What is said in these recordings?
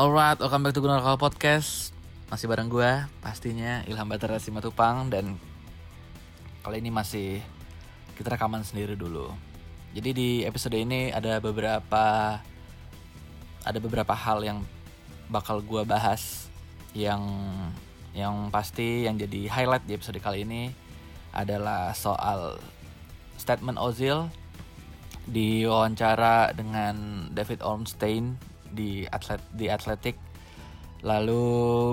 Alright, welcome back to Gunnar Call Podcast. Masih bareng gue, pastinya Ilham Batara Simatupang Dan kali ini masih kita rekaman sendiri dulu. Jadi di episode ini ada beberapa Ada beberapa hal yang bakal gue bahas Yang yang pasti yang jadi highlight di episode kali ini Adalah soal statement Ozil di wawancara dengan David Ornstein di atlet di Atletik. Lalu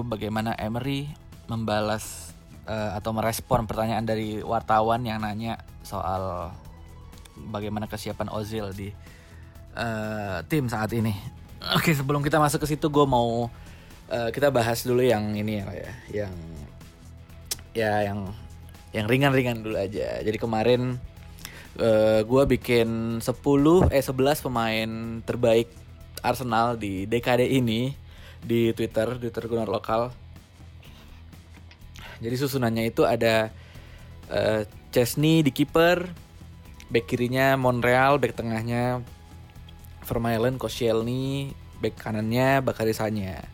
bagaimana Emery membalas uh, atau merespon pertanyaan dari wartawan yang nanya soal bagaimana kesiapan Ozil di uh, tim saat ini. Oke sebelum kita masuk ke situ gue mau uh, kita bahas dulu yang ini ya ya. Yang ya yang yang ringan-ringan dulu aja. Jadi kemarin uh, gue bikin 10 eh 11 pemain terbaik Arsenal di dekade ini di Twitter, Twitter Gunnar Lokal. Jadi susunannya itu ada uh, Chesney di kiper, back kirinya Monreal, back tengahnya Vermaelen, Koscielny, back kanannya Bakarisanya.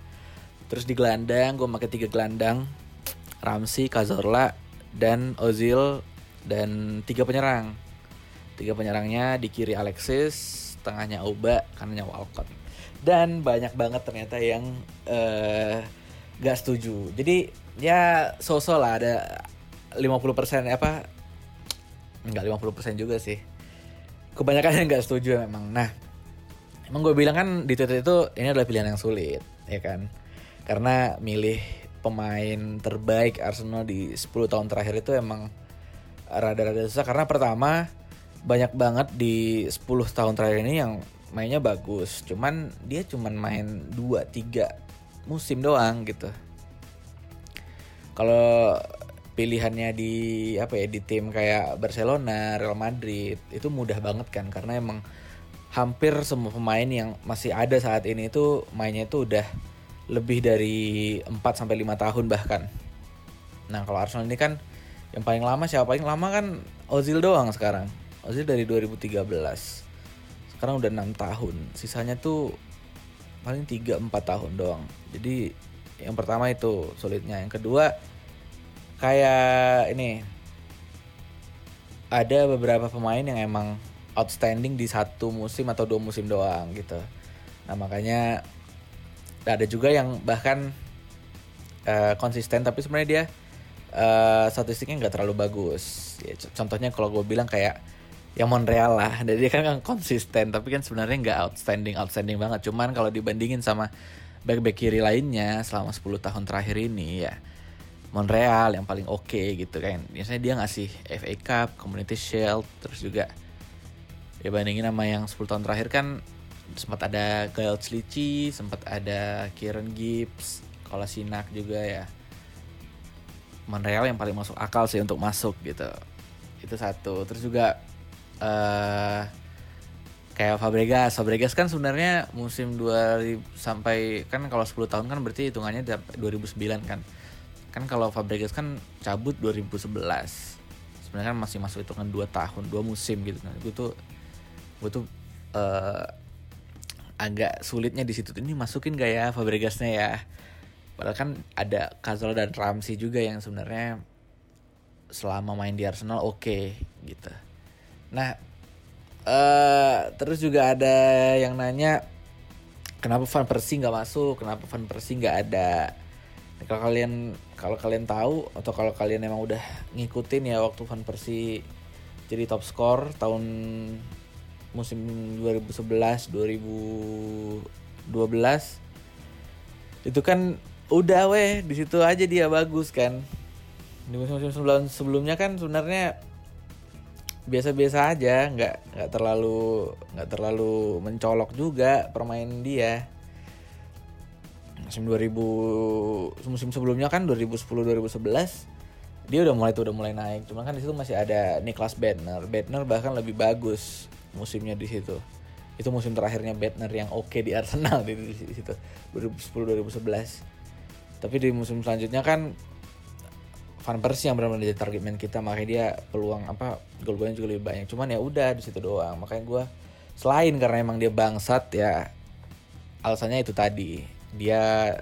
Terus di gelandang gue pakai tiga gelandang, Ramsey, Cazorla, dan Ozil dan tiga penyerang tiga penyerangnya di kiri Alexis tengahnya Oba kanannya Walcott. Dan banyak banget ternyata yang uh, gak setuju. Jadi ya sosok lah ada 50% apa enggak 50% juga sih. Kebanyakan yang gak setuju memang. Nah emang gue bilang kan di Twitter itu ini adalah pilihan yang sulit ya kan? Karena milih pemain terbaik Arsenal di 10 tahun terakhir itu emang rada-rada susah. Karena pertama banyak banget di 10 tahun terakhir ini yang mainnya bagus. Cuman dia cuman main 2 3 musim doang gitu. Kalau pilihannya di apa ya di tim kayak Barcelona, Real Madrid itu mudah banget kan karena emang hampir semua pemain yang masih ada saat ini itu mainnya itu udah lebih dari 4 sampai 5 tahun bahkan. Nah, kalau Arsenal ini kan yang paling lama siapa paling lama kan Ozil doang sekarang Ozil dari 2013 sekarang udah enam tahun. Sisanya tuh paling 3-4 tahun doang. Jadi yang pertama itu sulitnya. Yang kedua kayak ini. Ada beberapa pemain yang emang outstanding di satu musim atau dua musim doang gitu. Nah makanya ada juga yang bahkan uh, konsisten tapi sebenarnya dia uh, statistiknya nggak terlalu bagus. Ya, contohnya kalau gue bilang kayak yang Montreal lah. Dan dia kan, kan konsisten tapi kan sebenarnya nggak outstanding outstanding banget. Cuman kalau dibandingin sama back back kiri lainnya selama 10 tahun terakhir ini ya Montreal yang paling oke okay, gitu kan. Biasanya dia ngasih FA Cup Community Shield terus juga ya bandingin sama yang 10 tahun terakhir kan sempat ada Gael Slici sempat ada Kieran Gibbs Sinak juga ya. Montreal yang paling masuk akal sih untuk masuk gitu. Itu satu. Terus juga uh, kayak Fabregas. Fabregas kan sebenarnya musim 2000 sampai kan kalau 10 tahun kan berarti hitungannya 2009 kan. Kan kalau Fabregas kan cabut 2011. Sebenarnya kan masih masuk hitungan 2 tahun, 2 musim gitu kan. Gue tuh gue tuh uh, agak sulitnya di situ ini masukin gak ya Fabregasnya ya. Padahal kan ada Cazorla dan Ramsey juga yang sebenarnya selama main di Arsenal oke okay, gitu. Nah, uh, terus juga ada yang nanya kenapa Van Persie nggak masuk, kenapa Van Persie nggak ada. Nah, kalau kalian kalau kalian tahu atau kalau kalian emang udah ngikutin ya waktu Van Persie jadi top score tahun musim 2011 2012 itu kan udah weh di situ aja dia bagus kan di musim-musim sebelumnya kan sebenarnya biasa-biasa aja nggak nggak terlalu nggak terlalu mencolok juga permainan dia. Musim 2000 musim sebelumnya kan 2010 2011 dia udah mulai tuh udah mulai naik. Cuman kan di situ masih ada Niklas Bedner Bedner bahkan lebih bagus musimnya di situ. Itu musim terakhirnya Bedner yang oke okay di Arsenal di situ 2010 2011 tapi di musim selanjutnya kan Van Persie yang benar-benar jadi target man kita makanya dia peluang apa gol-golnya juga lebih banyak. Cuman ya udah di situ doang. Makanya gue selain karena emang dia bangsat ya alasannya itu tadi. Dia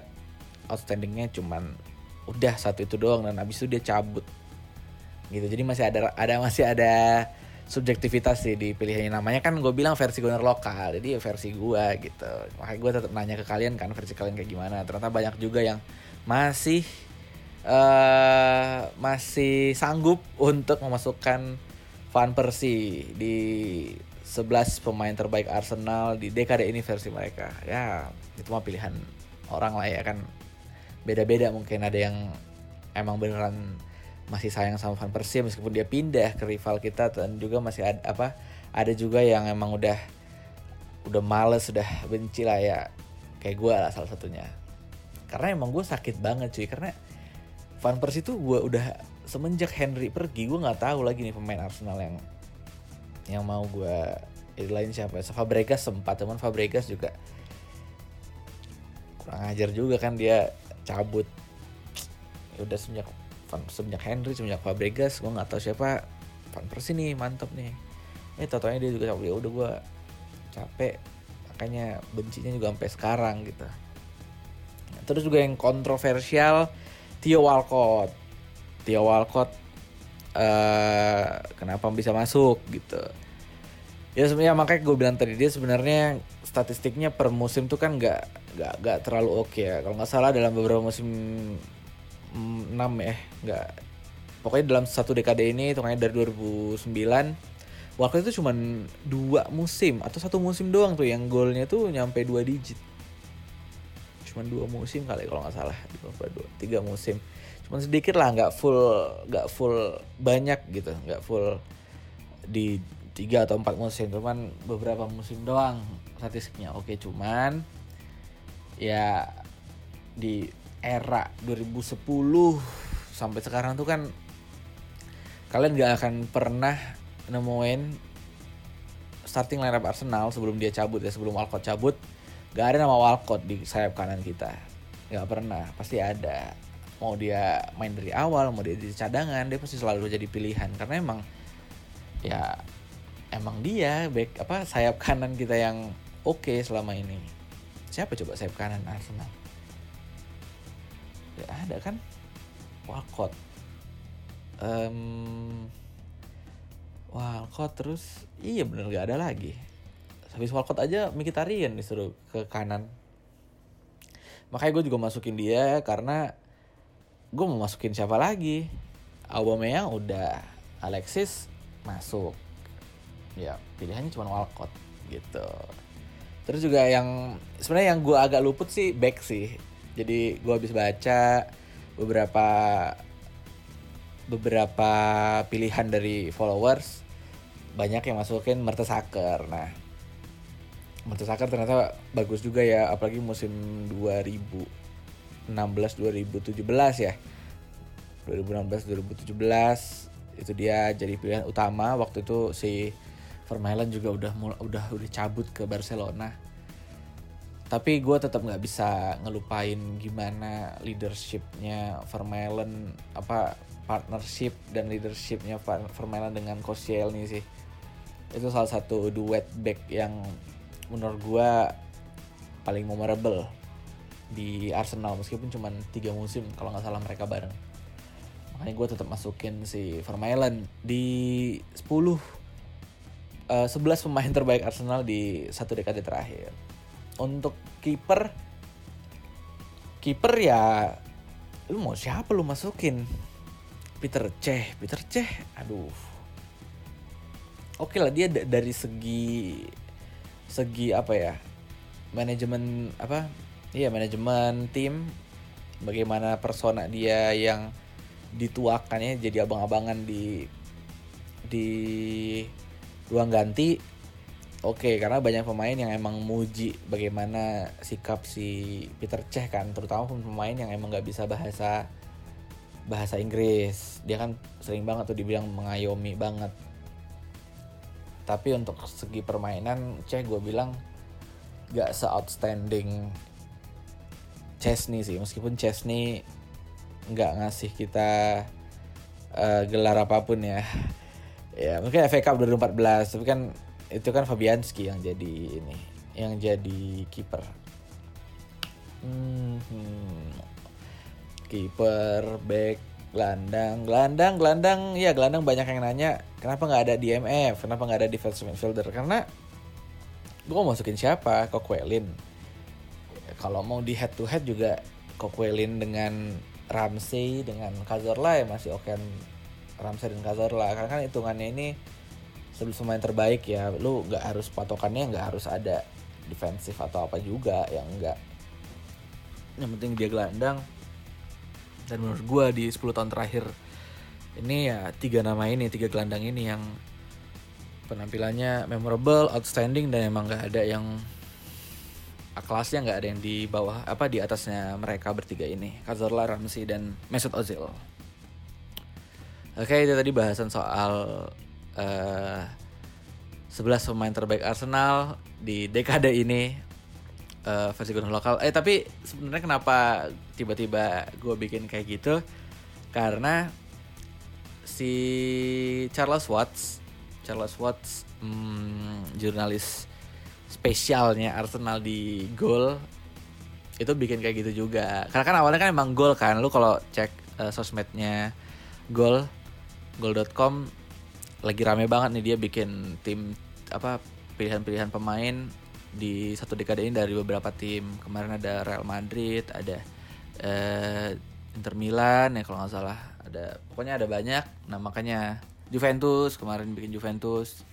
outstandingnya cuman udah satu itu doang dan abis itu dia cabut. Gitu. Jadi masih ada ada masih ada subjektivitas sih di pilihannya. Namanya kan gue bilang versi gunner lokal jadi ya versi gue gitu. Makanya gue tetap nanya ke kalian kan versi kalian kayak gimana. Ternyata banyak juga yang masih uh, masih sanggup untuk memasukkan Van Persie di 11 pemain terbaik Arsenal di dekade ini versi mereka. Ya itu mah pilihan orang lah ya kan. Beda-beda mungkin ada yang emang beneran masih sayang sama Van Persie meskipun dia pindah ke rival kita dan juga masih ada apa ada juga yang emang udah udah males udah benci lah ya. Kayak gue lah salah satunya. Karena emang gue sakit banget cuy. Karena Van Persie tuh gue udah semenjak Henry pergi gue nggak tahu lagi nih pemain Arsenal yang yang mau gue lain siapa. Ya Fabregas sempat teman Fabregas juga kurang ajar juga kan dia cabut. Ya udah semenjak semenjak Henry semenjak Fabregas gue nggak tahu siapa. Van Persie nih mantep nih. Eh totalnya dia juga cabut. Ya udah gue capek. Makanya bencinya juga sampai sekarang gitu. Terus juga yang kontroversial Theo Walcott. Theo Walcott uh, kenapa bisa masuk gitu. Ya sebenarnya makanya gue bilang tadi dia sebenarnya statistiknya per musim tuh kan nggak nggak nggak terlalu oke okay ya. Kalau nggak salah dalam beberapa musim 6 ya nggak. Pokoknya dalam satu dekade ini hitungannya dari 2009 waktu itu cuma dua musim atau satu musim doang tuh yang golnya tuh nyampe dua digit cuma dua musim kali kalau nggak salah dua dua tiga musim. Cuma sedikit lah nggak full nggak full banyak gitu nggak full di tiga atau empat musim. Cuman beberapa musim doang statistiknya. Oke cuman ya di era 2010 sampai sekarang tuh kan kalian gak akan pernah nemuin starting lineup Arsenal sebelum dia cabut ya sebelum Walcott cabut Gak ada nama Walcott di sayap kanan kita. Gak pernah, pasti ada. Mau dia main dari awal, mau dia di cadangan, dia pasti selalu jadi pilihan karena emang ya emang dia back apa sayap kanan kita yang oke okay selama ini. Siapa coba sayap kanan Arsenal? Ya ada kan? Walcott. Um, Walcott terus iya bener gak ada lagi habis Walcott aja Mkhitaryan disuruh ke kanan. Makanya gue juga masukin dia karena gue mau masukin siapa lagi? Aubameyang udah Alexis masuk. Ya pilihannya cuma Walcott gitu. Terus juga yang sebenarnya yang gue agak luput sih back sih. Jadi gue habis baca beberapa beberapa pilihan dari followers banyak yang masukin Mertesacker. Nah Mertesacker ternyata bagus juga ya apalagi musim 2016 2017 ya. 2016 2017 itu dia jadi pilihan utama. Waktu itu si Vermaelen juga udah udah udah cabut ke Barcelona. Tapi gue tetap nggak bisa ngelupain gimana leadershipnya Vermaelen apa partnership dan leadershipnya Vermaelen dengan Koscielny sih. Itu salah satu duet back yang menurut gue paling memorable di Arsenal meskipun cuma tiga musim kalau nggak salah mereka bareng. Makanya gue tetap masukin si Vermaelen di 10 uh, 11 pemain terbaik Arsenal di satu dekade terakhir. Untuk kiper kiper ya lu mau siapa lu masukin? Peter Cech Peter Cech aduh. Oke lah dia dari segi segi apa ya manajemen apa iya manajemen tim bagaimana persona dia yang dituakannya jadi abang-abangan di di ruang ganti. Oke okay, karena banyak pemain yang emang muji bagaimana sikap si Peter Cech kan terutama pemain yang emang nggak bisa bahasa bahasa Inggris. Dia kan sering banget tuh dibilang mengayomi banget tapi untuk segi permainan Ceh gue bilang gak se outstanding Chesney sih. Meskipun Chesney nggak ngasih kita uh, gelar apa pun ya. Ya mungkin FA Cup 2014 tapi kan itu kan Fabianski yang jadi ini yang jadi kiper. Hmm, hmm. Kiper, back, gelandang, gelandang, gelandang. Ya gelandang banyak yang nanya kenapa nggak ada DMF, kenapa nggak ada defensive midfielder? Karena gue mau masukin siapa? Kokwelin. Kalau mau di head to head juga Kokwelin dengan Ramsey dengan Cazorla ya masih oke Ramsey dan Cazorla karena kan hitungannya ini sebelum pemain terbaik ya lu nggak harus patokannya nggak harus ada defensif atau apa juga yang enggak yang penting dia gelandang dan menurut gue di 10 tahun terakhir ini ya tiga nama ini tiga gelandang ini yang penampilannya memorable outstanding dan emang nggak ada yang kelasnya nggak ada yang di bawah apa di atasnya mereka bertiga ini Cazorla, Ramsey dan Mesut Ozil. Oke itu tadi bahasan soal uh, eh, 11 pemain terbaik Arsenal di dekade ini uh, versi gunung lokal. Eh tapi sebenarnya kenapa tiba-tiba gue bikin kayak gitu? Karena si Charles Watts, Charles Watts, hmm, jurnalis spesialnya Arsenal di Goal itu bikin kayak gitu juga. Karena kan awalnya kan emang Goal kan, lu kalau cek uh, sosmednya Goal, Goal.com lagi rame banget nih dia bikin tim apa pilihan-pilihan pemain di satu dekade ini dari beberapa tim. Kemarin ada Real Madrid ada uh, Inter Milan ya kalau nggak salah. Ada pokoknya ada banyak. Nah makanya Juventus kemarin bikin Juventus.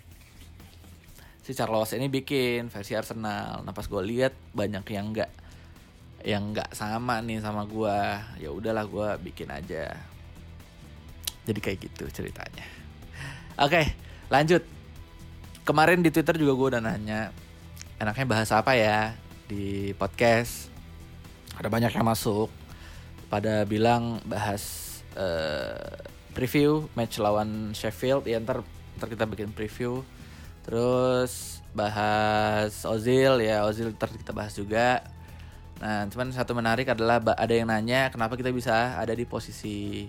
Si Charles ini bikin versi Arsenal. Nah gue lihat banyak yang nggak yang nggak sama nih sama gue ya udahlah gue bikin aja. Jadi kayak gitu ceritanya. Oke lanjut. Kemarin di Twitter juga gue udah nanya enaknya bahas apa ya di podcast? Ada banyak yang masuk. Pada bilang bahas uh, preview match lawan Sheffield. Ya ntar ntar kita bikin preview. Terus bahas Ozil. Ya Ozil ntar kita bahas juga. Nah cuman satu menarik adalah ada yang nanya kenapa kita bisa ada di posisi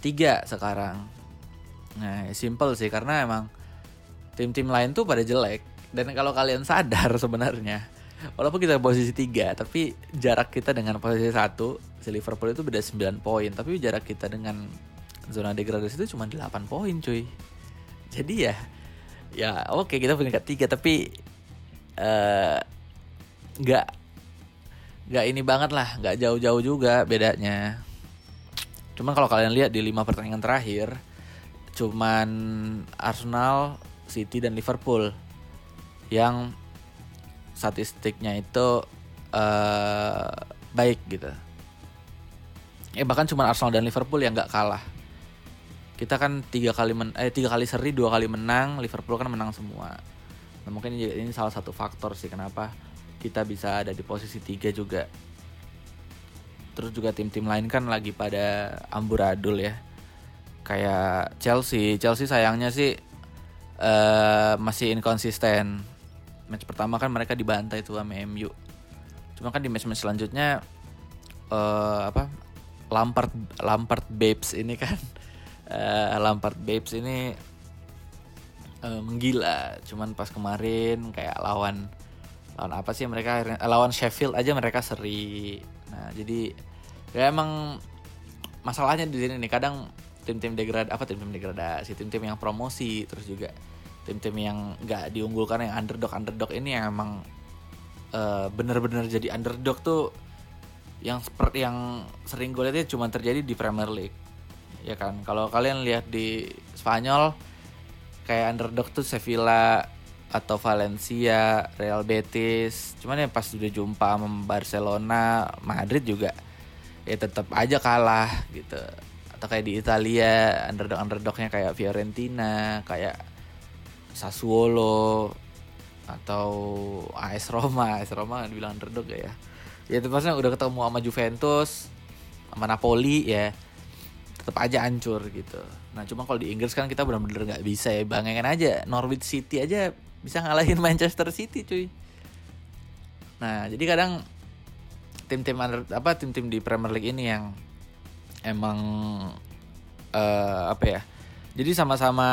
tiga sekarang? Nah simple sih karena emang tim-tim lain tuh pada jelek dan kalau kalian sadar sebenarnya, walaupun kita posisi 3, tapi jarak kita dengan posisi 1, si Liverpool itu beda 9 poin, tapi jarak kita dengan zona degradasi itu cuma 8 poin, cuy. Jadi ya ya oke okay, kita peringkat 3 tapi uh, nggak nggak ini banget lah, nggak jauh-jauh juga bedanya. Cuman kalau kalian lihat di lima pertandingan terakhir, cuman Arsenal, City dan Liverpool yang statistiknya itu uh, baik gitu. Ya bahkan cuma Arsenal dan Liverpool yang nggak kalah. Kita kan tiga kali men eh tiga kali seri dua kali menang, Liverpool kan menang semua. Nah, mungkin ini, ini salah satu faktor sih kenapa kita bisa ada di posisi tiga juga. Terus juga tim-tim lain kan lagi pada amburadul ya. Kayak Chelsea, Chelsea sayangnya sih uh, masih inkonsisten match pertama kan mereka dibantai tuh sama MU cuma kan di match-match selanjutnya uh, apa Lampard Lampard Babes ini kan uh, Lampard Babes ini uh, menggila. Cuman pas kemarin kayak lawan lawan apa sih mereka lawan Sheffield aja mereka seri. Nah jadi ya emang masalahnya di sini nih. Kadang tim-tim degrad apa tim-tim degradasi tim-tim yang promosi terus juga tim-tim yang nggak diunggulkan yang underdog underdog ini yang emang uh, bener-bener jadi underdog tuh yang seperti yang sering gue lihat cuma terjadi di Premier League ya kan kalau kalian lihat di Spanyol kayak underdog tuh Sevilla atau Valencia, Real Betis. Cuman ya pas udah jumpa sama Barcelona, Madrid juga ya tetap aja kalah gitu. Atau kayak di Italia, underdog-underdognya kayak Fiorentina, kayak Sassuolo atau AS Roma. AS Roma dibilang underdog ya. Ya maksudnya udah ketemu sama Juventus sama Napoli ya. Tetap aja hancur gitu. Nah cuma kalau di Inggris kan kita benar-benar nggak bisa ya. Bangengin aja Norwich City aja bisa ngalahin Manchester City cuy. Nah jadi kadang tim-tim apa tim-tim di Premier League ini yang emang uh, apa ya? Jadi sama-sama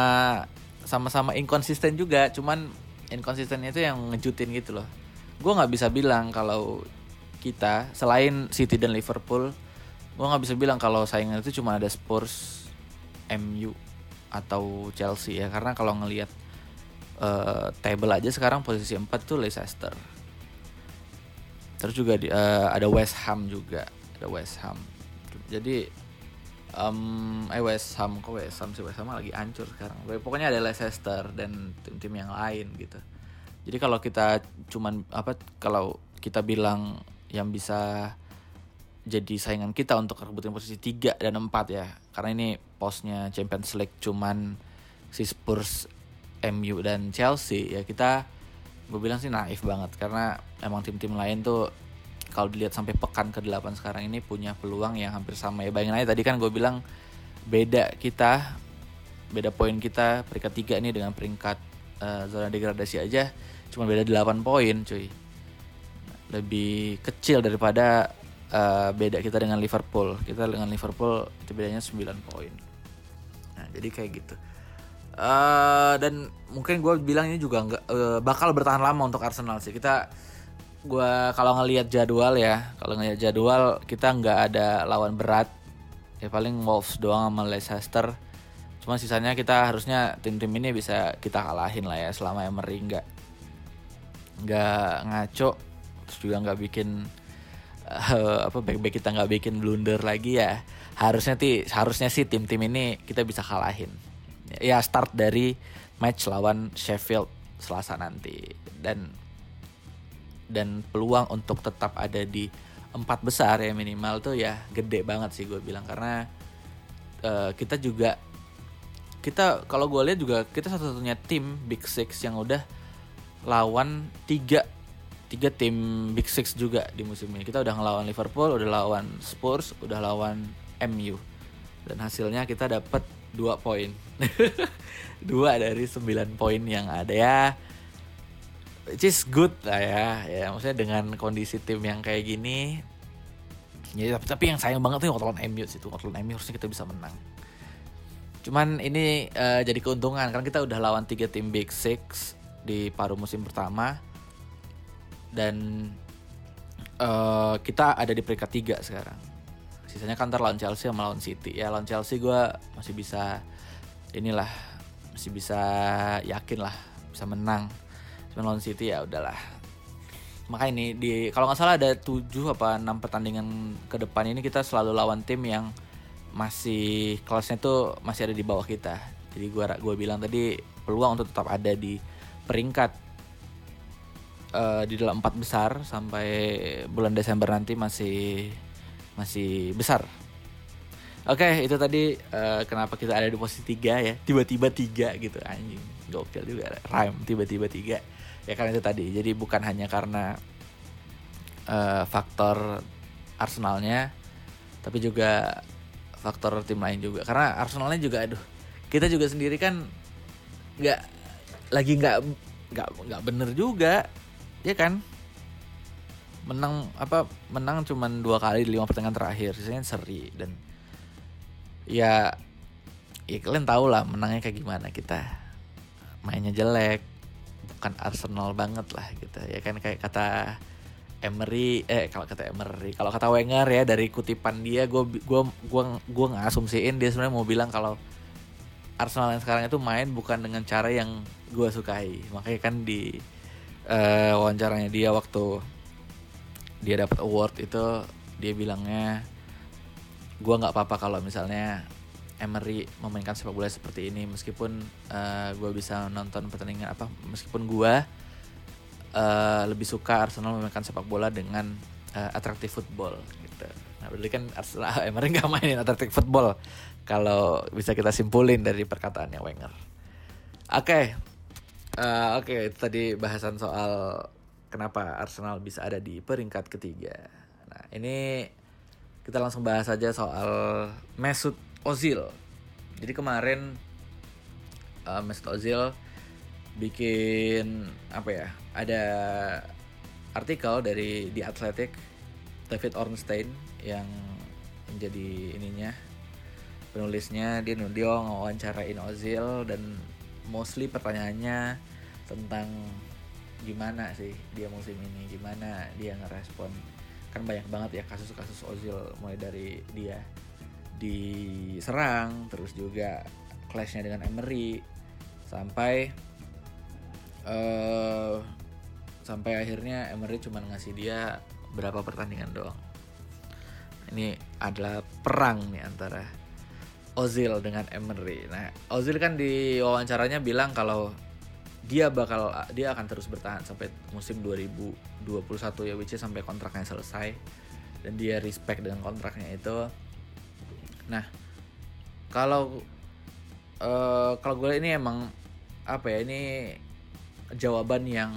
sama-sama inkonsisten juga cuman inkonsistennya itu yang ngejutin gitu loh. Gue nggak bisa bilang kalau kita selain City dan Liverpool gue nggak bisa bilang kalau saingan itu cuma ada Spurs MU atau Chelsea ya. Karena kalau ngelihat uh, table aja sekarang posisi 4 tuh Leicester. Terus juga di, uh, ada West Ham juga ada West Ham. Jadi um, eh West Ham kok West Ham sih? West Ham lagi hancur sekarang. Pokoknya ada Leicester dan tim-tim yang lain gitu. Jadi kalau kita cuman apa kalau kita bilang yang bisa jadi saingan kita untuk rebutin posisi 3 dan 4 ya. Karena ini posnya Champions League cuman si Spurs, MU dan Chelsea ya. Kita gue bilang sih naif banget. Karena emang tim-tim lain tuh kalau dilihat sampai pekan ke-8 sekarang ini punya peluang yang hampir sama ya. Bayangin aja tadi kan gue bilang beda kita beda poin kita peringkat 3 ini dengan peringkat uh, zona degradasi aja cuma beda 8 poin cuy. Lebih kecil daripada uh, beda kita dengan Liverpool. Kita dengan Liverpool itu bedanya 9 poin. Nah, jadi kayak gitu. Uh, dan mungkin gue bilang ini juga nggak uh, bakal bertahan lama untuk Arsenal sih. Kita gue kalau ngelihat jadwal ya, kalau ngelihat jadwal kita nggak ada lawan berat. Ya paling Wolves doang sama Leicester. Cuma sisanya kita harusnya tim-tim ini bisa kita kalahin lah ya selama Emery nggak nggak ngaco terus juga nggak bikin uh, apa baik-baik kita nggak bikin blunder lagi ya harusnya ti harusnya sih tim-tim ini kita bisa kalahin ya start dari match lawan Sheffield Selasa nanti dan dan peluang untuk tetap ada di empat besar ya minimal tuh ya gede banget sih gue bilang karena uh, kita juga kita kalau gue lihat juga kita satu-satunya tim Big Six yang udah lawan tiga tiga tim Big Six juga di musim ini. Kita udah ngelawan Liverpool, udah lawan Spurs, udah lawan MU. Dan hasilnya kita dapat dua poin. dua dari sembilan poin yang ada ya. Which is good lah ya. Ya maksudnya dengan kondisi tim yang kayak gini. Ya tapi, tapi yang sayang banget tuh waktu MU sih. Waktu MU harusnya kita bisa menang. Cuman ini uh, jadi keuntungan karena kita udah lawan tiga tim Big Six di paruh musim pertama dan uh, kita ada di peringkat tiga sekarang sisanya kan lawan Chelsea sama lawan City ya lawan Chelsea gue masih bisa inilah masih bisa yakin lah bisa menang cuma lawan City ya udahlah maka ini di kalau nggak salah ada tujuh apa enam pertandingan ke depan ini kita selalu lawan tim yang masih kelasnya tuh masih ada di bawah kita jadi gue gue bilang tadi peluang untuk tetap ada di peringkat uh, di dalam empat besar sampai bulan Desember nanti masih masih besar. Oke, okay, itu tadi uh, kenapa kita ada di posisi tiga ya. Tiba-tiba tiga gitu anjing. Gokil juga rhyme tiba-tiba tiga. Ya karena itu tadi. Jadi bukan hanya karena uh, faktor Arsenalnya tapi juga faktor tim lain juga. Karena Arsenalnya juga aduh. Kita juga sendiri kan nggak lagi nggak nggak nggak bener juga ya kan menang apa menang cuma dua kali di lima pertandingan terakhir sisanya seri dan ya ya kalian tahu lah menangnya kayak gimana kita mainnya jelek bukan Arsenal banget lah gitu. Ya kan kayak kata Emery eh kalau kata Emery kalau kata Wenger ya dari kutipan dia gue gua gua gua ngasumsiin dia sebenarnya mau bilang kalau Arsenal yang sekarang itu main bukan dengan cara yang gue sukai. Makanya kan di uh, wawancaranya dia waktu dia dapat award itu dia bilangnya gue nggak apa-apa kalau misalnya Emery memainkan sepak bola seperti ini meskipun uh, eh, gue bisa nonton pertandingan apa meskipun gue uh, lebih suka Arsenal memainkan sepak bola dengan uh, atraktif football gitu. Nah berarti kan Arsenal Emery nggak mainin atraktif football kalau bisa kita simpulin dari perkataannya Wenger. Oke, okay, Uh, Oke, okay, tadi bahasan soal kenapa Arsenal bisa ada di peringkat ketiga. Nah, ini kita langsung bahas aja soal Mesut Ozil. Jadi kemarin uh, Mesut Ozil bikin apa ya? Ada artikel dari The Athletic David Ornstein yang menjadi ininya penulisnya dia dia ngawancarain Ozil dan mostly pertanyaannya tentang gimana sih dia musim ini gimana dia ngerespon kan banyak banget ya kasus-kasus Ozil mulai dari dia diserang terus juga clashnya dengan Emery sampai uh, sampai akhirnya Emery cuma ngasih dia berapa pertandingan doang ini adalah perang nih antara Ozil dengan Emery. Nah, Ozil kan di wawancaranya bilang kalau dia bakal dia akan terus bertahan sampai musim 2021 ya which is sampai kontraknya selesai dan dia respect dengan kontraknya itu. Nah, kalau uh, kalau gue ini emang apa ya ini jawaban yang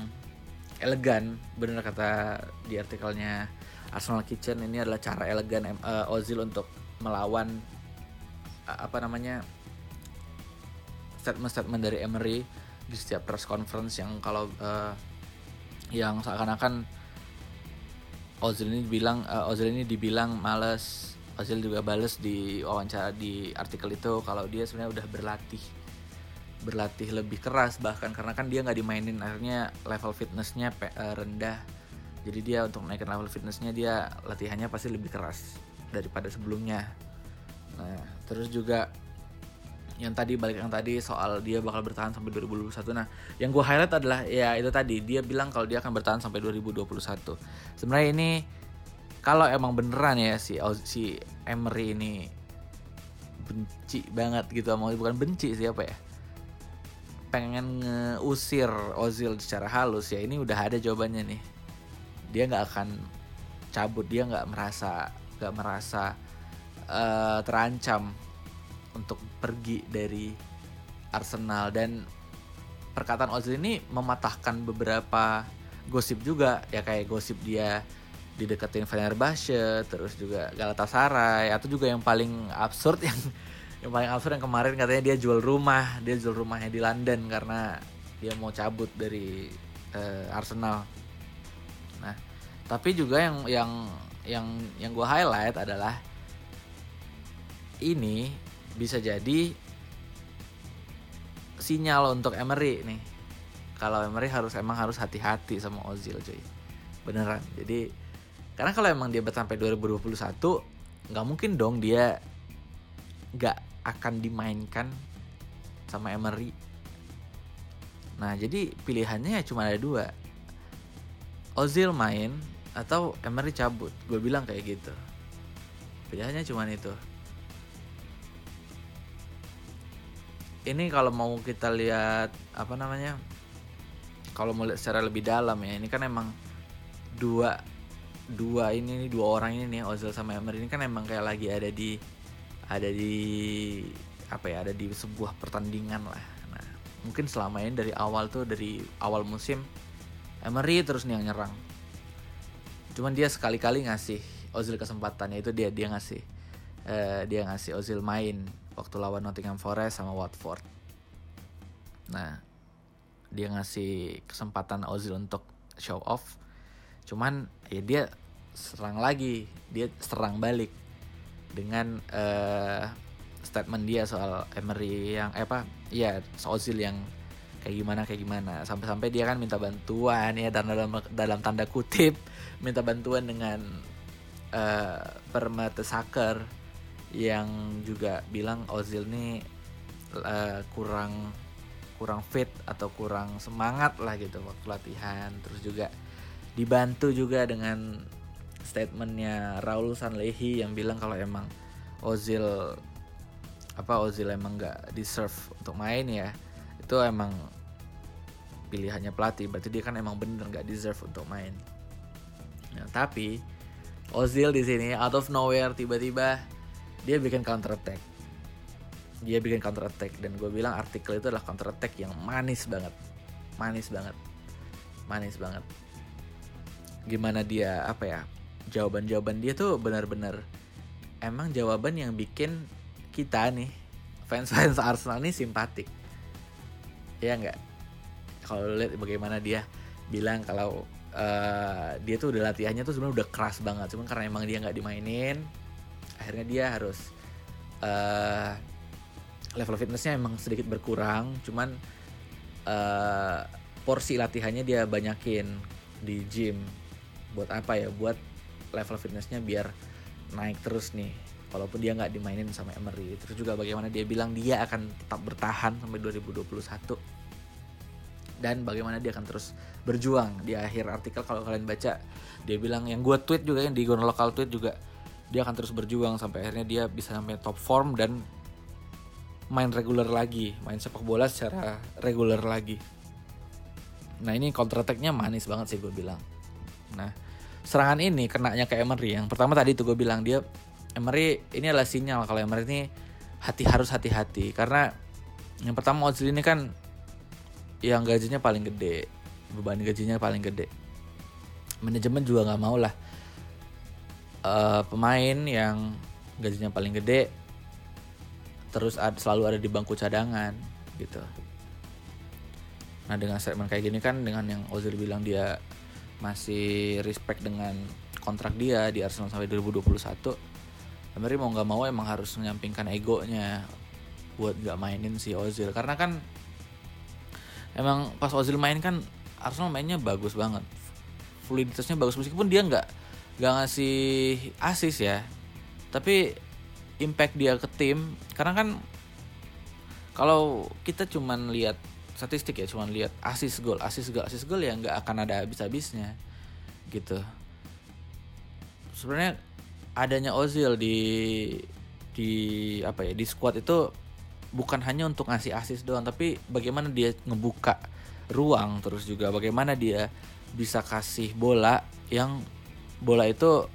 elegan. Benar kata di artikelnya Arsenal Kitchen ini adalah cara elegan uh, Ozil untuk melawan apa namanya statement-statement dari Emery di setiap press conference yang kalau uh, yang seakan-akan Ozil ini bilang uh, Ozil ini dibilang males Ozil juga bales di wawancara di artikel itu kalau dia sebenarnya udah berlatih berlatih lebih keras bahkan karena kan dia nggak dimainin akhirnya level fitnessnya uh, rendah jadi dia untuk naikin level fitnessnya dia latihannya pasti lebih keras daripada sebelumnya Nah, terus juga yang tadi balik yang tadi soal dia bakal bertahan sampai 2021. Nah, yang gue highlight adalah ya itu tadi dia bilang kalau dia akan bertahan sampai 2021. Sebenarnya ini kalau emang beneran ya si si Emery ini benci banget gitu mau bukan benci siapa ya? Pengen ngeusir Ozil secara halus. Ya ini udah ada jawabannya nih. Dia nggak akan cabut. Dia nggak merasa nggak merasa uh, terancam untuk pergi dari Arsenal. Dan perkataan Ozil ini mematahkan beberapa gosip juga. Ya kayak gosip dia dideketin Fenerbahce terus juga Galatasaray atau juga yang paling absurd yang yang paling absurd yang kemarin katanya dia jual rumah dia jual rumahnya di London karena dia mau cabut dari uh, Arsenal nah tapi juga yang yang yang yang gue highlight adalah ini bisa jadi sinyal untuk Emery nih. Kalau Emery harus emang harus hati-hati sama Ozil cuy. Beneran. Jadi karena kalau emang dia sampai 2021 nggak mungkin dong dia nggak akan dimainkan sama Emery. Nah jadi pilihannya ya cuma ada dua. Ozil main atau Emery cabut. Gue bilang kayak gitu. Pilihannya cuma itu. ini kalau mau kita lihat apa namanya kalau mau lihat secara lebih dalam ya ini kan emang dua dua ini dua orang ini nih Ozil sama Emery ini kan emang kayak lagi ada di ada di apa ya ada di sebuah pertandingan lah nah mungkin selama ini dari awal tuh dari awal musim Emery terus nih yang nyerang cuman dia sekali-kali ngasih Ozil kesempatannya itu dia dia ngasih uh, dia ngasih Ozil main waktu lawan Nottingham Forest sama Watford. Nah, dia ngasih kesempatan Ozil untuk show off. Cuman ya dia serang lagi, dia serang balik dengan uh, statement dia soal Emery yang eh apa? Ya, Ozil yang kayak gimana kayak gimana sampai-sampai dia kan minta bantuan ya dan dalam dalam tanda kutip minta bantuan dengan uh, Permata Soccer yang juga bilang Ozil ini uh, kurang kurang fit atau kurang semangat lah gitu waktu latihan terus juga dibantu juga dengan statementnya Raul Sanlehi yang bilang kalau emang Ozil apa Ozil emang nggak deserve untuk main ya. Itu emang pilihannya pelatih berarti dia kan emang bener nggak deserve untuk main. Nah, tapi Ozil di sini out of nowhere tiba-tiba dia bikin counter attack. Dia bikin counter attack dan gue bilang artikel itu adalah counter attack yang manis banget. Manis banget. Manis banget gimana dia apa ya jawaban jawaban dia tuh benar-benar emang jawaban yang bikin kita nih fans fans Arsenal nih simpatik. Ya nggak? Kalau lihat bagaimana dia bilang kalau uh, dia tuh udah latihannya tuh sebenarnya udah keras banget. Cuman karena emang dia nggak dimainin akhirnya dia harus uh, level fitnessnya emang sedikit berkurang. Cuman uh, porsi latihannya dia banyakin di gym buat apa ya? Buat level fitnessnya biar naik terus nih. Walaupun dia nggak dimainin sama Emery. Terus juga bagaimana dia bilang dia akan tetap bertahan sampai 2021 dan bagaimana dia akan terus berjuang. Di akhir artikel kalau kalian baca dia bilang yang gue tweet juga yang di Gona Lokal tweet juga dia akan terus berjuang sampai akhirnya dia bisa sampai top form dan main reguler lagi. Main sepak bola secara reguler lagi. Nah ini counter attack-nya manis banget sih gue bilang. Nah serangan ini kenanya ke Emery. Yang pertama tadi itu gue bilang dia Emery ini adalah sinyal kalau Emery ini hati harus hati-hati. Karena yang pertama Ozil ini kan yang gajinya paling gede beban gajinya paling gede. Manajemen juga nggak mau lah uh, pemain yang gajinya paling gede terus ad, selalu ada di bangku cadangan gitu. Nah dengan statement kayak gini kan dengan yang Ozil bilang dia masih respect dengan kontrak dia di Arsenal sampai 2021 Emery mau nggak mau emang harus menyampingkan egonya buat nggak mainin si Ozil. Karena kan emang pas Ozil main kan Arsenal mainnya bagus banget. Fluiditasnya bagus meskipun dia nggak nggak ngasih asis ya. Tapi impact dia ke tim karena kan kalau kita cuman lihat statistik ya cuman lihat asis gol asis gol asis gol ya nggak akan ada habis-habisnya gitu. Sebenarnya adanya Ozil di di apa ya di squad itu bukan hanya untuk ngasih assist doang tapi bagaimana dia ngebuka ruang terus juga bagaimana dia bisa kasih bola yang bola itu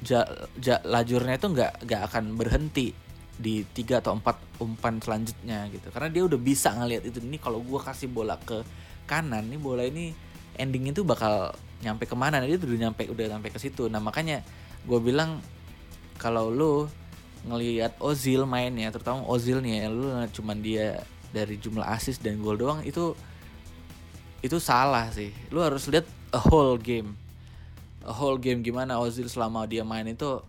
ja, ja, lajurnya itu nggak nggak akan berhenti di tiga atau empat umpan selanjutnya gitu. Karena dia udah bisa ngelihat itu. Ini kalau gue kasih bola ke kanan nih bola ini ending itu bakal nyampe ke mana? Dia udah nyampe udah nyampe ke situ. Nah makanya gue bilang kalau lu ngelihat Ozil mainnya terutama Ozil nih ya lu cuman dia dari jumlah assist dan gol doang itu itu salah sih. Lu harus lihat a whole game. A whole game gimana Ozil selama dia main itu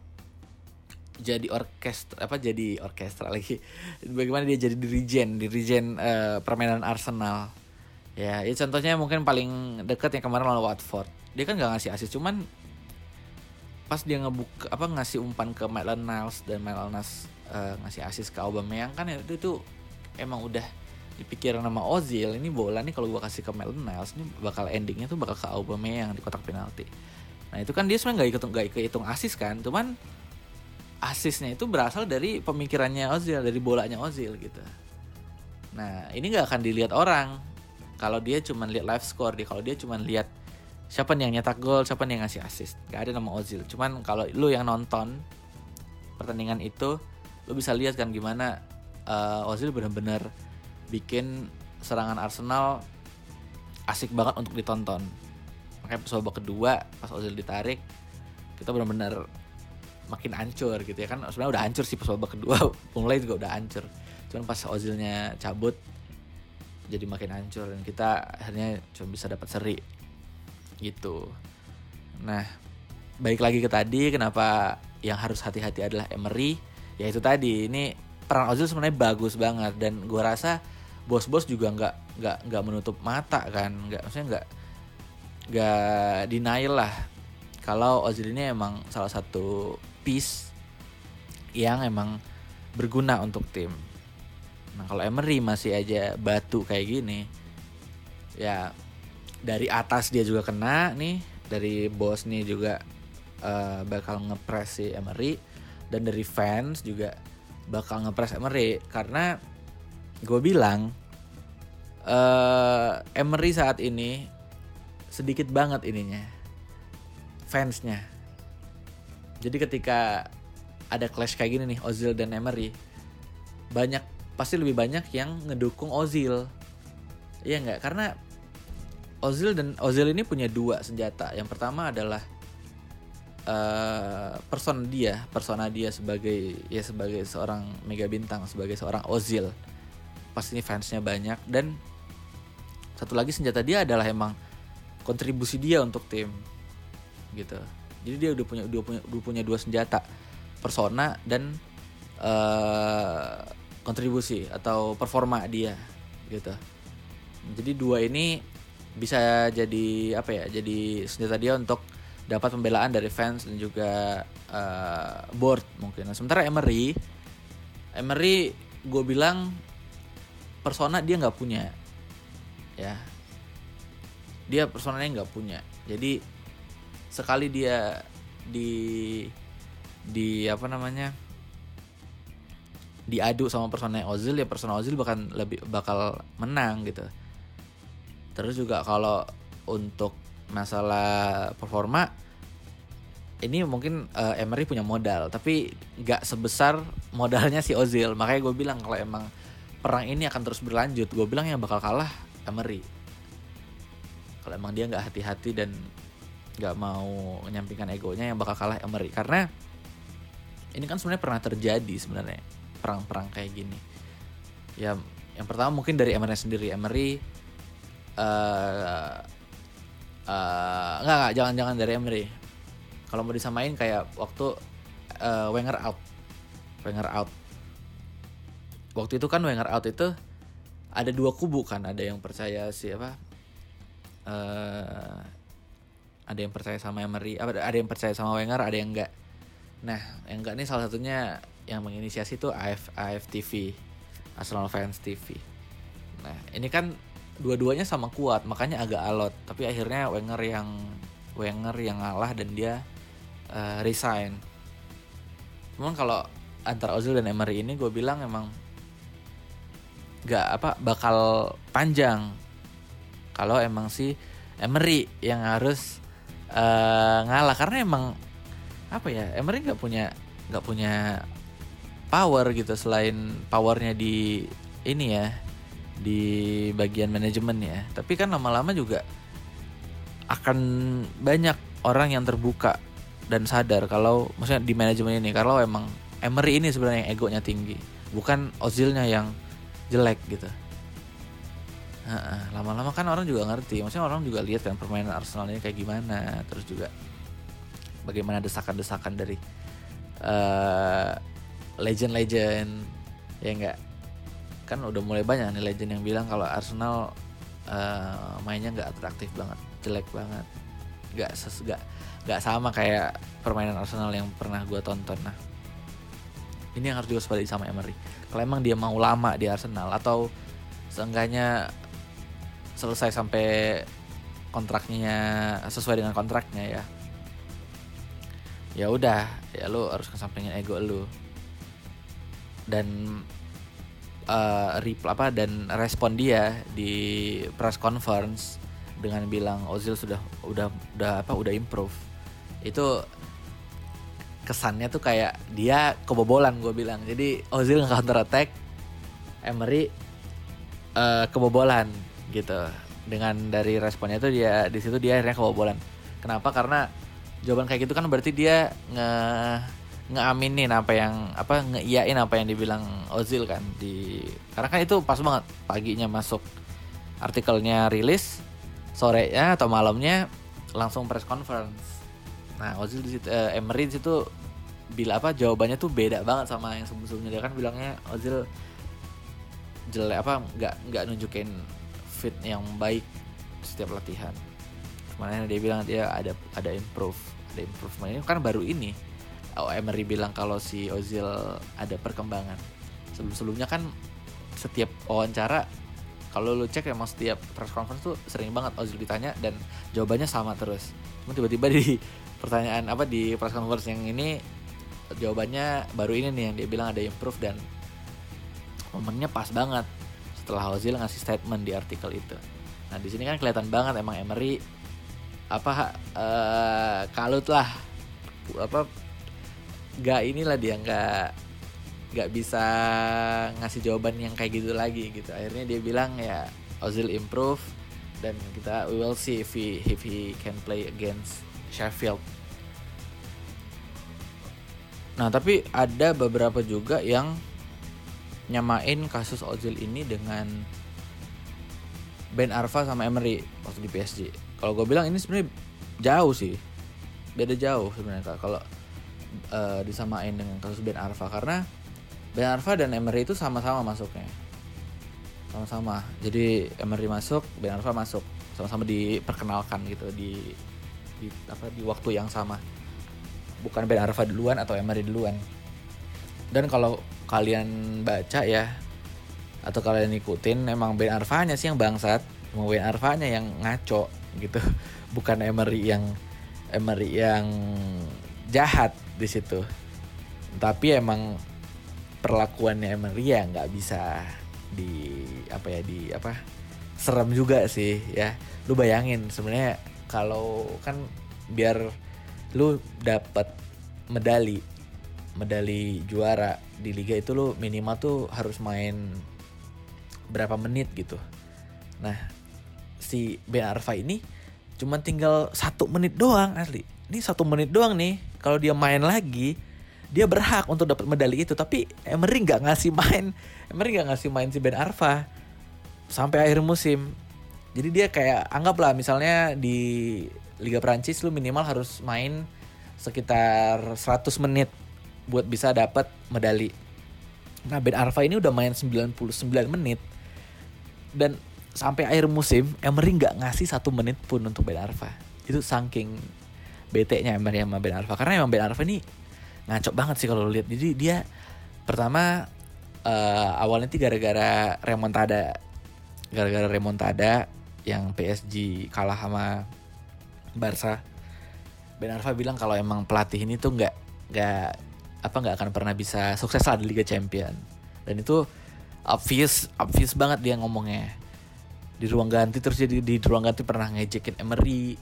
jadi orkestra apa jadi orkestra lagi. Bagaimana dia jadi dirijen dirijen uh, permainan Arsenal. Ya ya contohnya mungkin paling dekat yang kemarin lawan Watford. Dia kan nggak ngasih assist cuman pas dia ngebuka apa ngasih umpan ke Maitland Niles dan Maitland Niles uh, ngasih asis ke Aubameyang kan itu itu emang udah dipikir nama Ozil ini bola nih kalau gua kasih ke Maitland Niles ini bakal endingnya tuh bakal ke Aubameyang di kotak penalti. Nah itu kan dia sebenarnya nggak ikut nggak kehitung asis kan, cuman asisnya itu berasal dari pemikirannya Ozil dari bolanya Ozil gitu. Nah ini nggak akan dilihat orang kalau dia cuma lihat live score dia kalau dia cuma lihat siapa yang nyetak gol, siapa yang ngasih assist. Gak ada nama Ozil. Cuman kalau lu yang nonton pertandingan itu, lu bisa lihat kan gimana uh, Ozil benar-benar bikin serangan Arsenal asik banget untuk ditonton. Makanya babak kedua, pas Ozil ditarik, kita benar-benar makin hancur gitu ya. Kan sebenarnya udah hancur sih pas babak kedua mulai juga udah hancur. Cuman pas Ozilnya cabut jadi makin hancur dan kita akhirnya cuma bisa dapat seri gitu. Nah, baik lagi ke tadi kenapa yang harus hati-hati adalah Emery, ya itu tadi ini peran Ozil sebenarnya bagus banget dan gue rasa bos-bos juga nggak nggak nggak menutup mata kan, nggak maksudnya nggak nggak denial lah. Kalau Ozil ini emang salah satu piece yang emang berguna untuk tim. Nah kalau Emery masih aja batu kayak gini, ya dari atas dia juga kena nih dari bos nih juga uh, bakal ngepres si Emery dan dari fans juga bakal ngepres Emery karena gue bilang uh, Emery saat ini sedikit banget ininya fansnya jadi ketika ada clash kayak gini nih Ozil dan Emery banyak pasti lebih banyak yang ngedukung Ozil iya nggak karena Ozil dan Ozil ini punya dua senjata. Yang pertama adalah uh, persona dia, persona dia sebagai ya sebagai seorang mega bintang, sebagai seorang Ozil. Pastinya fansnya banyak dan satu lagi senjata dia adalah emang kontribusi dia untuk tim gitu. Jadi dia udah punya udah punya udah punya dua senjata, persona dan uh, kontribusi atau performa dia gitu. Jadi dua ini bisa jadi apa ya jadi senjata dia untuk dapat pembelaan dari fans dan juga uh, board mungkin. Nah, sementara Emery, Emery gue bilang persona dia nggak punya, ya. Dia personanya nggak punya. Jadi sekali dia di di apa namanya diadu sama persona Ozil ya persona Ozil bahkan lebih bakal menang gitu. Terus juga kalau untuk masalah performa ini mungkin uh, Emery punya modal tapi nggak sebesar modalnya si Ozil makanya gue bilang kalau emang perang ini akan terus berlanjut gue bilang yang bakal kalah Emery kalau emang dia nggak hati-hati dan nggak mau menyampingkan egonya yang bakal kalah Emery karena ini kan sebenarnya pernah terjadi sebenarnya perang-perang kayak gini. Ya yang pertama mungkin dari Emery sendiri. Emery uh, uh, nggak nggak jangan jangan dari Emery. Kalau mau disamain kayak waktu uh, Wenger out. Wenger out. Waktu itu kan Wenger out itu ada dua kubu kan. Ada yang percaya siapa ada yang percaya sama Emery ada yang percaya sama Wenger ada yang enggak. Nah yang enggak ini salah satunya yang menginisiasi itu AF AFTV Arsenal Fans TV nah ini kan dua-duanya sama kuat makanya agak alot. Tapi akhirnya Wenger yang Wenger yang ngalah dan dia uh, resign. Cuman kalau antara Ozil dan Emery ini gue bilang emang gak apa bakal panjang. Kalau emang si Emery yang harus uh, ngalah karena emang apa ya Emery nggak punya nggak punya power gitu selain powernya di ini ya di bagian manajemen ya. Tapi kan lama-lama juga akan banyak orang yang terbuka dan sadar kalau maksudnya di manajemen ini kalau emang Emery ini sebenarnya egonya tinggi, bukan Ozilnya yang jelek gitu. Lama-lama kan orang juga ngerti, maksudnya orang juga lihat kan permainan Arsenal ini kayak gimana, terus juga bagaimana desakan-desakan dari uh, legend-legend ya enggak kan udah mulai banyak nih legend yang bilang kalau Arsenal uh, mainnya nggak atraktif banget, jelek banget, nggak ses gak, gak sama kayak permainan Arsenal yang pernah gue tonton. Nah, ini yang harus diwaspadai sama Emery. Kalau emang dia mau lama di Arsenal atau seenggaknya selesai sampai kontraknya sesuai dengan kontraknya ya. Ya udah ya lu harus kesampingin ego lu. Dan uh, reply apa dan respon dia di press conference dengan bilang Ozil sudah udah udah apa udah improve. Itu kesannya tuh kayak dia kebobolan gue bilang. Jadi Ozil counter attack Emery uh, kebobolan gitu. Dengan dari responnya itu dia di situ dia akhirnya kebobolan. Kenapa? Karena jawaban kayak gitu kan berarti dia nge ngeaminin apa yang apa ngeiyain apa yang dibilang Ozil kan di karena kan itu pas banget. Paginya masuk artikelnya rilis sore ya atau malamnya langsung press conference. Nah Ozil di situ eh, Emery di situ bila apa jawabannya tuh beda banget sama yang sebelum-sebelumnya. Dia kan bilangnya Ozil jelek apa nggak nggak nunjukin fit yang baik setiap latihan ke mana dia bilang dia ada ada improve ada improvement ini kan baru ini oh, Emery bilang kalau si Ozil ada perkembangan. Sebelum-sebelumnya kan setiap wawancara kalau lu cek emang setiap press conference tuh sering banget Ozil ditanya dan jawabannya sama terus. Cuma tiba-tiba di pertanyaan apa di press conference yang ini jawabannya baru ini nih yang dia bilang ada improve dan momennya pas banget setelah Ozil ngasih statement di artikel itu. Nah di sini kan kelihatan banget emang Emery apa uh, kalut lah. Apa nggak inilah dia nggak nggak bisa ngasih jawaban yang kayak gitu lagi gitu. Akhirnya dia bilang ya Ozil improve dan kita we will see if he if he can play against Sheffield. Nah tapi ada beberapa juga yang nyamain kasus Ozil ini dengan Ben Arfa sama Emery waktu di PSG kalau gue bilang ini sebenarnya jauh sih. Beda jauh sebenarnya kalau uh, disamain dengan kasus Ben Arfa. Karena Ben Arfa dan Emery itu sama-sama masuknya. Sama-sama. Jadi Emery masuk Ben Arfa masuk. Sama-sama diperkenalkan gitu di di apa di waktu yang sama. Bukan Ben Arfa duluan atau Emery duluan. Dan kalau kalian baca ya atau kalian ikutin emang Ben Arfanya sih yang bangsat. Mau Ben Arfanya yang ngaco gitu. Bukan Emery yang Emery yang jahat di situ. Tapi emang perlakuannya Emery ya nggak bisa di apa ya di apa serem juga sih ya. Lu bayangin sebenarnya kalau kan biar lu dapat medali medali juara di liga itu lu minimal tuh harus main berapa menit gitu. Nah si Ben Arfa ini cuma tinggal satu menit doang asli. Ini satu menit doang nih kalau dia main lagi dia berhak untuk dapat medali itu. Tapi Emery nggak ngasih main Emery nggak ngasih main si Ben Arfa sampai akhir musim. Jadi dia kayak anggaplah misalnya di Liga Prancis lu minimal harus main sekitar 100 menit buat bisa dapat medali. Nah Ben Arfa ini udah main 99 menit dan sampai akhir musim Emery nggak ngasih satu menit pun untuk Ben Arfa. Itu saking bete-nya Emery sama Ben Arfa karena emang Ben Arfa ini ngaco banget sih kalau lihat. Jadi dia pertama uh, awalnya sih gara-gara remontada gara-gara remontada yang PSG kalah sama Barca Ben Arfa bilang kalau emang pelatih ini tuh nggak nggak apa nggak akan pernah bisa sukses lah di Liga Champion. Dan itu obvious obvious banget dia ngomongnya. Di ruang ganti terus jadi di ruang ganti pernah ngejekin Emery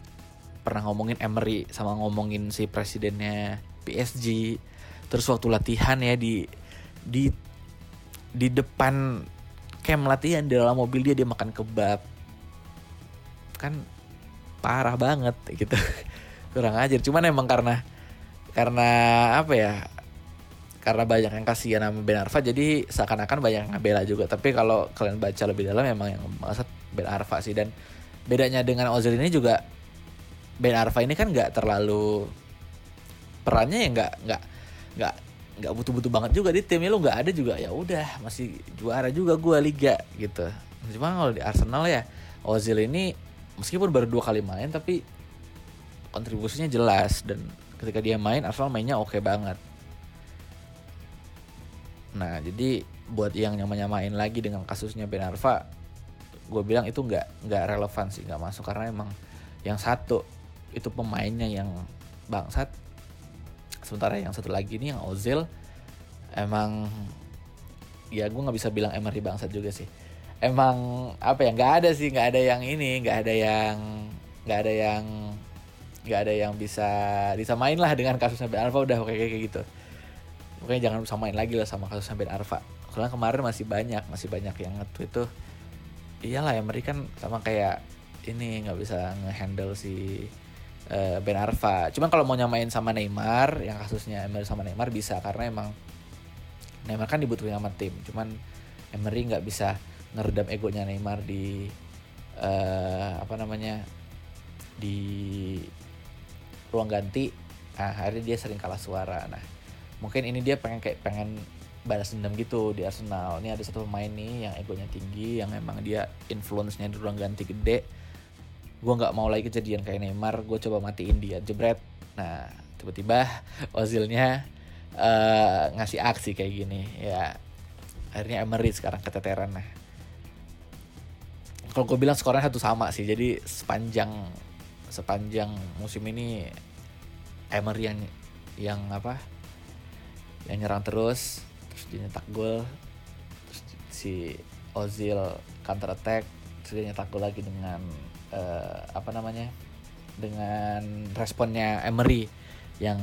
pernah ngomongin Emery sama ngomongin si presidennya PSG terus waktu latihan ya di di di depan camp latihan di dalam mobil dia dia makan kebab. Kan parah banget gitu. Kurang ajar. Cuman emang karena karena apa ya karena banyak yang kasihan sama Ben Arfa jadi seakan-akan banyak yang bela juga. Tapi kalau kalian baca lebih dalam memang yang maksud Ben Arfa sih. Dan bedanya dengan Ozil ini juga Ben Arfa ini kan nggak terlalu perannya ya nggak nggak nggak nggak butuh-butuh banget juga di timnya. Lu nggak ada juga ya udah masih juara juga gue liga gitu. Cuma kalau di Arsenal ya Ozil ini meskipun baru dua kali main tapi kontribusinya jelas. Dan ketika dia main Arsenal mainnya oke okay banget. Nah jadi buat yang nyama-nyamain lagi dengan kasusnya Ben Arfa, gue bilang itu nggak nggak relevan sih nggak masuk. Karena emang yang satu itu pemainnya yang bangsat, sementara yang satu lagi ini yang Ozil emang ya gue nggak bisa bilang Emery bangsat juga sih. Emang apa ya nggak ada sih nggak ada yang ini nggak ada yang nggak ada yang nggak ada yang bisa disamain lah dengan kasusnya Ben Arfa udah kayak kayak gitu pokoknya jangan samain lagi lah sama kasusnya Ben Arfa. Soalnya kemarin masih banyak masih banyak yang nge-tweet tuh. Iyalah mereka kan sama kayak ini nggak bisa ngehandle si uh, Ben Arfa. Cuman kalau mau nyamain sama Neymar yang kasusnya Emery sama Neymar bisa karena emang Neymar kan dibutuhin sama tim. Cuman Emery nggak bisa ngeredam egonya Neymar di uh, apa namanya di ruang ganti. Nah hari dia sering kalah suara. Nah mungkin ini dia pengen kayak pengen balas dendam gitu di Arsenal. Ini ada satu pemain nih yang egonya tinggi yang emang dia influence-nya di ruang ganti gede. Gue nggak mau lagi kejadian kayak Neymar gue coba matiin dia jebret. Nah tiba-tiba Ozilnya uh, ngasih aksi kayak gini. Ya akhirnya Emery sekarang keteteran nah kalau gue bilang skornya satu sama sih jadi sepanjang sepanjang musim ini Emery yang yang apa yang nyerang terus terus dia nyetak gol terus si Ozil counter attack terus dia nyetak gol lagi dengan uh, apa namanya dengan responnya Emery yang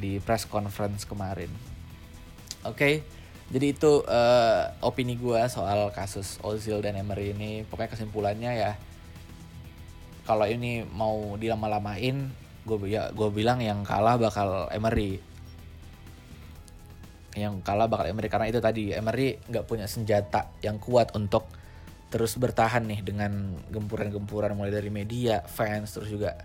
di press conference kemarin. Oke okay jadi itu uh, opini gue soal kasus Ozil dan Emery ini. Pokoknya kesimpulannya ya kalau ini mau dilama-lamain gue ya gue bilang yang kalah bakal Emery yang kalah bakal Emery. Karena itu tadi Emery nggak punya senjata yang kuat untuk terus bertahan nih dengan gempuran-gempuran mulai dari media, fans terus juga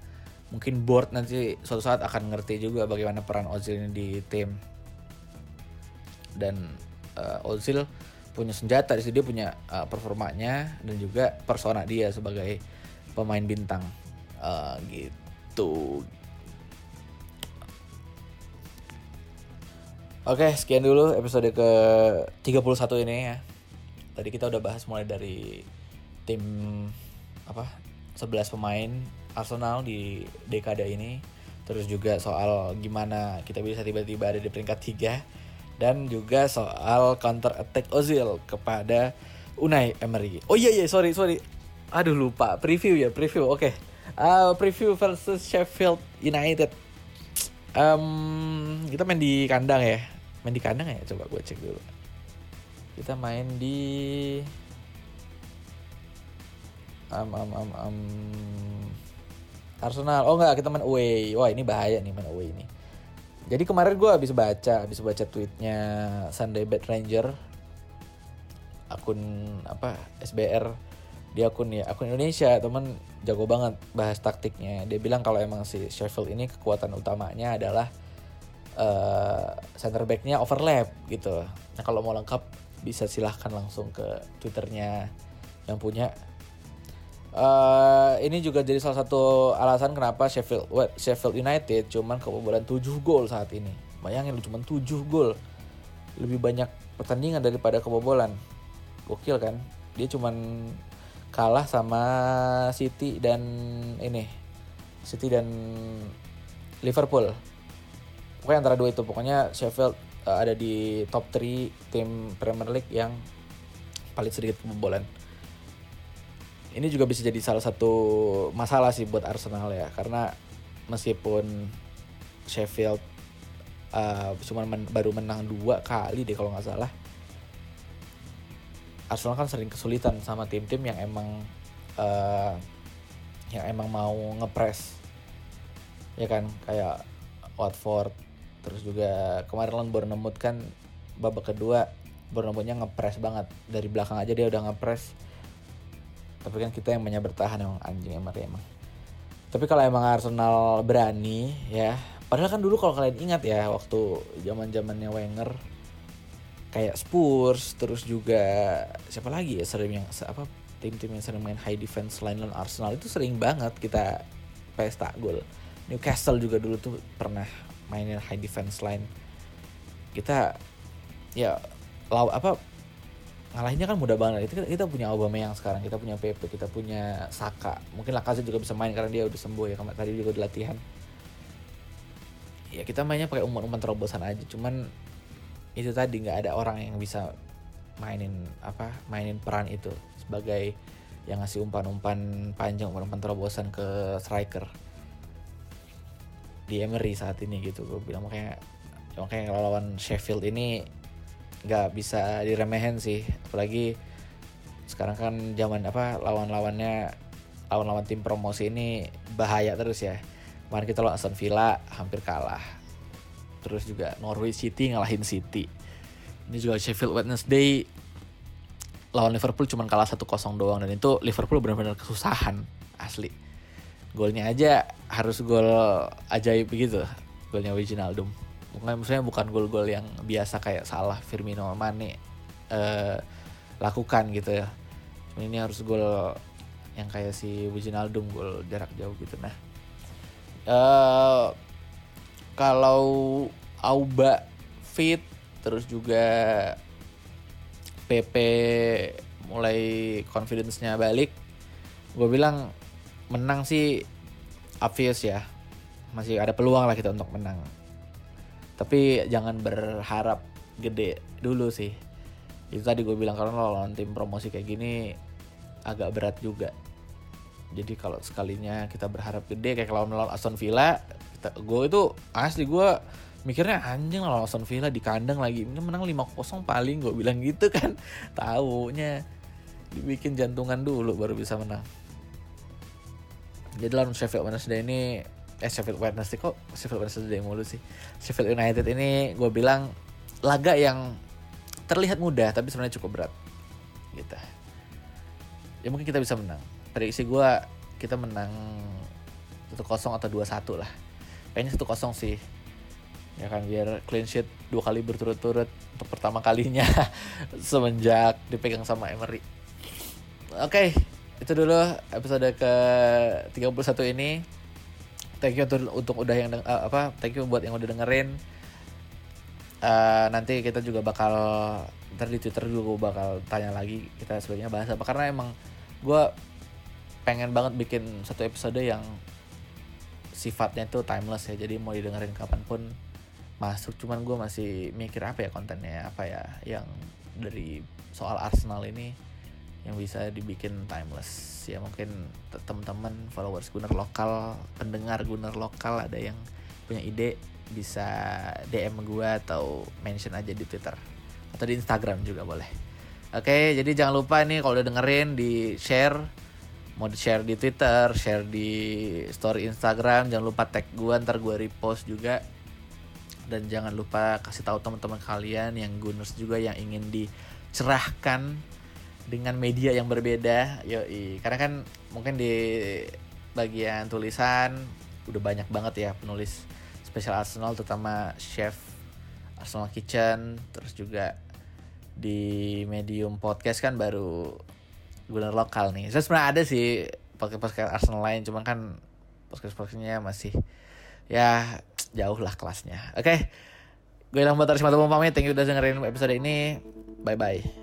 mungkin board nanti suatu saat akan ngerti juga bagaimana peran Ozil ini di tim. Dan uh, Ozil punya senjata di dia punya uh, performanya dan juga persona dia sebagai pemain bintang. Uh, gitu Oke, sekian dulu episode ke 31 ini ya. Tadi kita udah bahas mulai dari tim apa 11 pemain Arsenal di dekade ini terus juga soal gimana kita bisa tiba-tiba ada di peringkat 3 dan juga soal counter attack Ozil kepada Unai Emery. Oh iya iya sorry sorry. Aduh lupa preview ya preview. Oke. Okay. Uh, preview versus Sheffield United. Um, kita main di kandang ya. Main di kandang ya coba gue cek dulu. Kita main di um, um, um, um, Arsenal. Oh enggak, kita main away. Wah, ini bahaya nih main away ini. Jadi kemarin gue habis baca, habis baca tweetnya Sunday Bad Ranger, akun apa SBR di akun ya akun Indonesia teman jago banget bahas taktiknya dia bilang kalau emang si Sheffield ini kekuatan utamanya adalah uh, center backnya overlap gitu nah kalau mau lengkap bisa silahkan langsung ke twitternya yang punya Uh, ini juga jadi salah satu alasan kenapa Sheffield Sheffield United cuman kebobolan 7 gol saat ini. Bayangin lu cuman 7 gol. Lebih banyak pertandingan daripada kebobolan. Gokil kan? Dia cuman kalah sama City dan ini. City dan Liverpool. Pokoknya antara dua itu. Pokoknya Sheffield uh, ada di top 3 tim Premier League yang paling sedikit kebobolan. Ini juga bisa jadi salah satu masalah sih buat Arsenal ya. Karena meskipun Sheffield uh, cuma men baru menang dua kali deh kalau nggak salah Arsenal kan sering kesulitan sama tim-tim yang emang uh, yang emang mau ngepres ya kan? Kayak Watford terus juga kemarin lawan Bournemouth kan babak kedua Bournemouthnya ngepres banget. Dari belakang aja dia udah ngepres tapi kan kita yang banyak bertahan emang anjing emang emang. Tapi kalau emang Arsenal berani ya. Padahal kan dulu kalau kalian ingat ya waktu zaman zamannya Wenger kayak Spurs terus juga siapa lagi ya sering yang apa tim-tim yang sering main high defense line dan Arsenal. Itu sering banget kita pesta gol. Newcastle juga dulu tuh pernah mainin high defense line. Kita ya law apa ngalahinnya kan mudah banget. Itu kita, punya Aubameyang sekarang kita punya Pepe kita punya Saka. Mungkin Lacazette juga bisa main karena dia udah sembuh ya tadi juga di latihan. Ya kita mainnya pakai umpan-umpan terobosan aja. Cuman itu tadi nggak ada orang yang bisa mainin apa mainin peran itu sebagai yang ngasih umpan-umpan panjang umpan-umpan terobosan ke striker di Emery saat ini gitu. Gue bilang makanya makanya lawan Sheffield ini nggak bisa diremehin sih. Apalagi sekarang kan zaman apa lawan-lawannya lawan-lawan tim promosi ini bahaya terus ya. Kemarin kita lawan Aston Villa hampir kalah. Terus juga Norwich City ngalahin City. Ini juga Sheffield Wednesday lawan Liverpool cuma kalah 1-0 doang. Dan itu Liverpool benar-benar kesusahan asli golnya aja harus gol ajaib begitu. Golnya Wijnaldum. Bukan maksudnya bukan gol-gol yang biasa kayak salah Firmino Mane uh, lakukan gitu ya. Cuma ini harus gol yang kayak si Wijnaldum gol jarak jauh gitu. Nah uh, kalau Auba fit terus juga PP mulai confidence-nya balik gue bilang menang sih obvious ya. Masih ada peluang lah kita untuk menang. Tapi jangan berharap gede dulu sih. Itu tadi gue bilang karena lawan tim promosi kayak gini agak berat juga. Jadi kalau sekalinya kita berharap gede kayak lawan lawan Aston Villa kita, gue itu asli gue mikirnya anjing lawan Aston Villa di kandang lagi. Ini menang 5-0 paling gue bilang gitu kan. Taunya dibikin jantungan dulu baru bisa menang jadi lawan Sheffield Wednesday ini eh Sheffield Wednesday kok Sheffield Wednesday mulu sih? Sheffield United ini gue bilang laga yang terlihat mudah tapi sebenarnya cukup berat. Gitu. Ya mungkin kita bisa menang. Prediksi gue kita menang satu kosong atau dua satu lah. Kayaknya satu kosong sih. Ya kan biar clean sheet dua kali berturut-turut untuk pertama kalinya semenjak dipegang sama Emery. Oke okay, itu dulu episode ke 31 ini. Thank you untuk, untuk udah yang eh, apa thank you buat yang udah dengerin. Eh, nanti kita juga bakal ntar di twitter juga gue bakal tanya lagi kita sebenarnya bahas apa. Karena emang gue pengen banget bikin satu episode yang sifatnya itu timeless ya. Jadi mau didengerin kapan pun masuk. Cuman gue masih mikir apa ya kontennya apa ya yang dari soal Arsenal ini yang bisa dibikin timeless. Ya mungkin te- teman-teman followers Gunner lokal pendengar Gunner lokal ada yang punya ide bisa DM gue atau mention aja di Twitter atau di Instagram juga boleh. Oke jadi jangan lupa nih kalau udah dengerin di share mau di share di Twitter share di story Instagram jangan lupa tag gue ntar gue repost juga. Dan jangan lupa kasih tahu teman-teman kalian yang Gunners juga yang ingin dicerahkan dengan media yang berbeda yoi karena kan mungkin di bagian tulisan udah banyak banget ya penulis spesial Arsenal terutama chef Arsenal Kitchen terus juga di medium podcast kan baru Gunner lokal nih. Saya sebenarnya ada sih podcast-podcast Arsenal lain, cuman kan podcast-podcastnya masih ya jauh lah kelasnya. Oke, gue Ilham Batar Simatupang pamit. Thank you udah dengerin episode ini. Bye bye.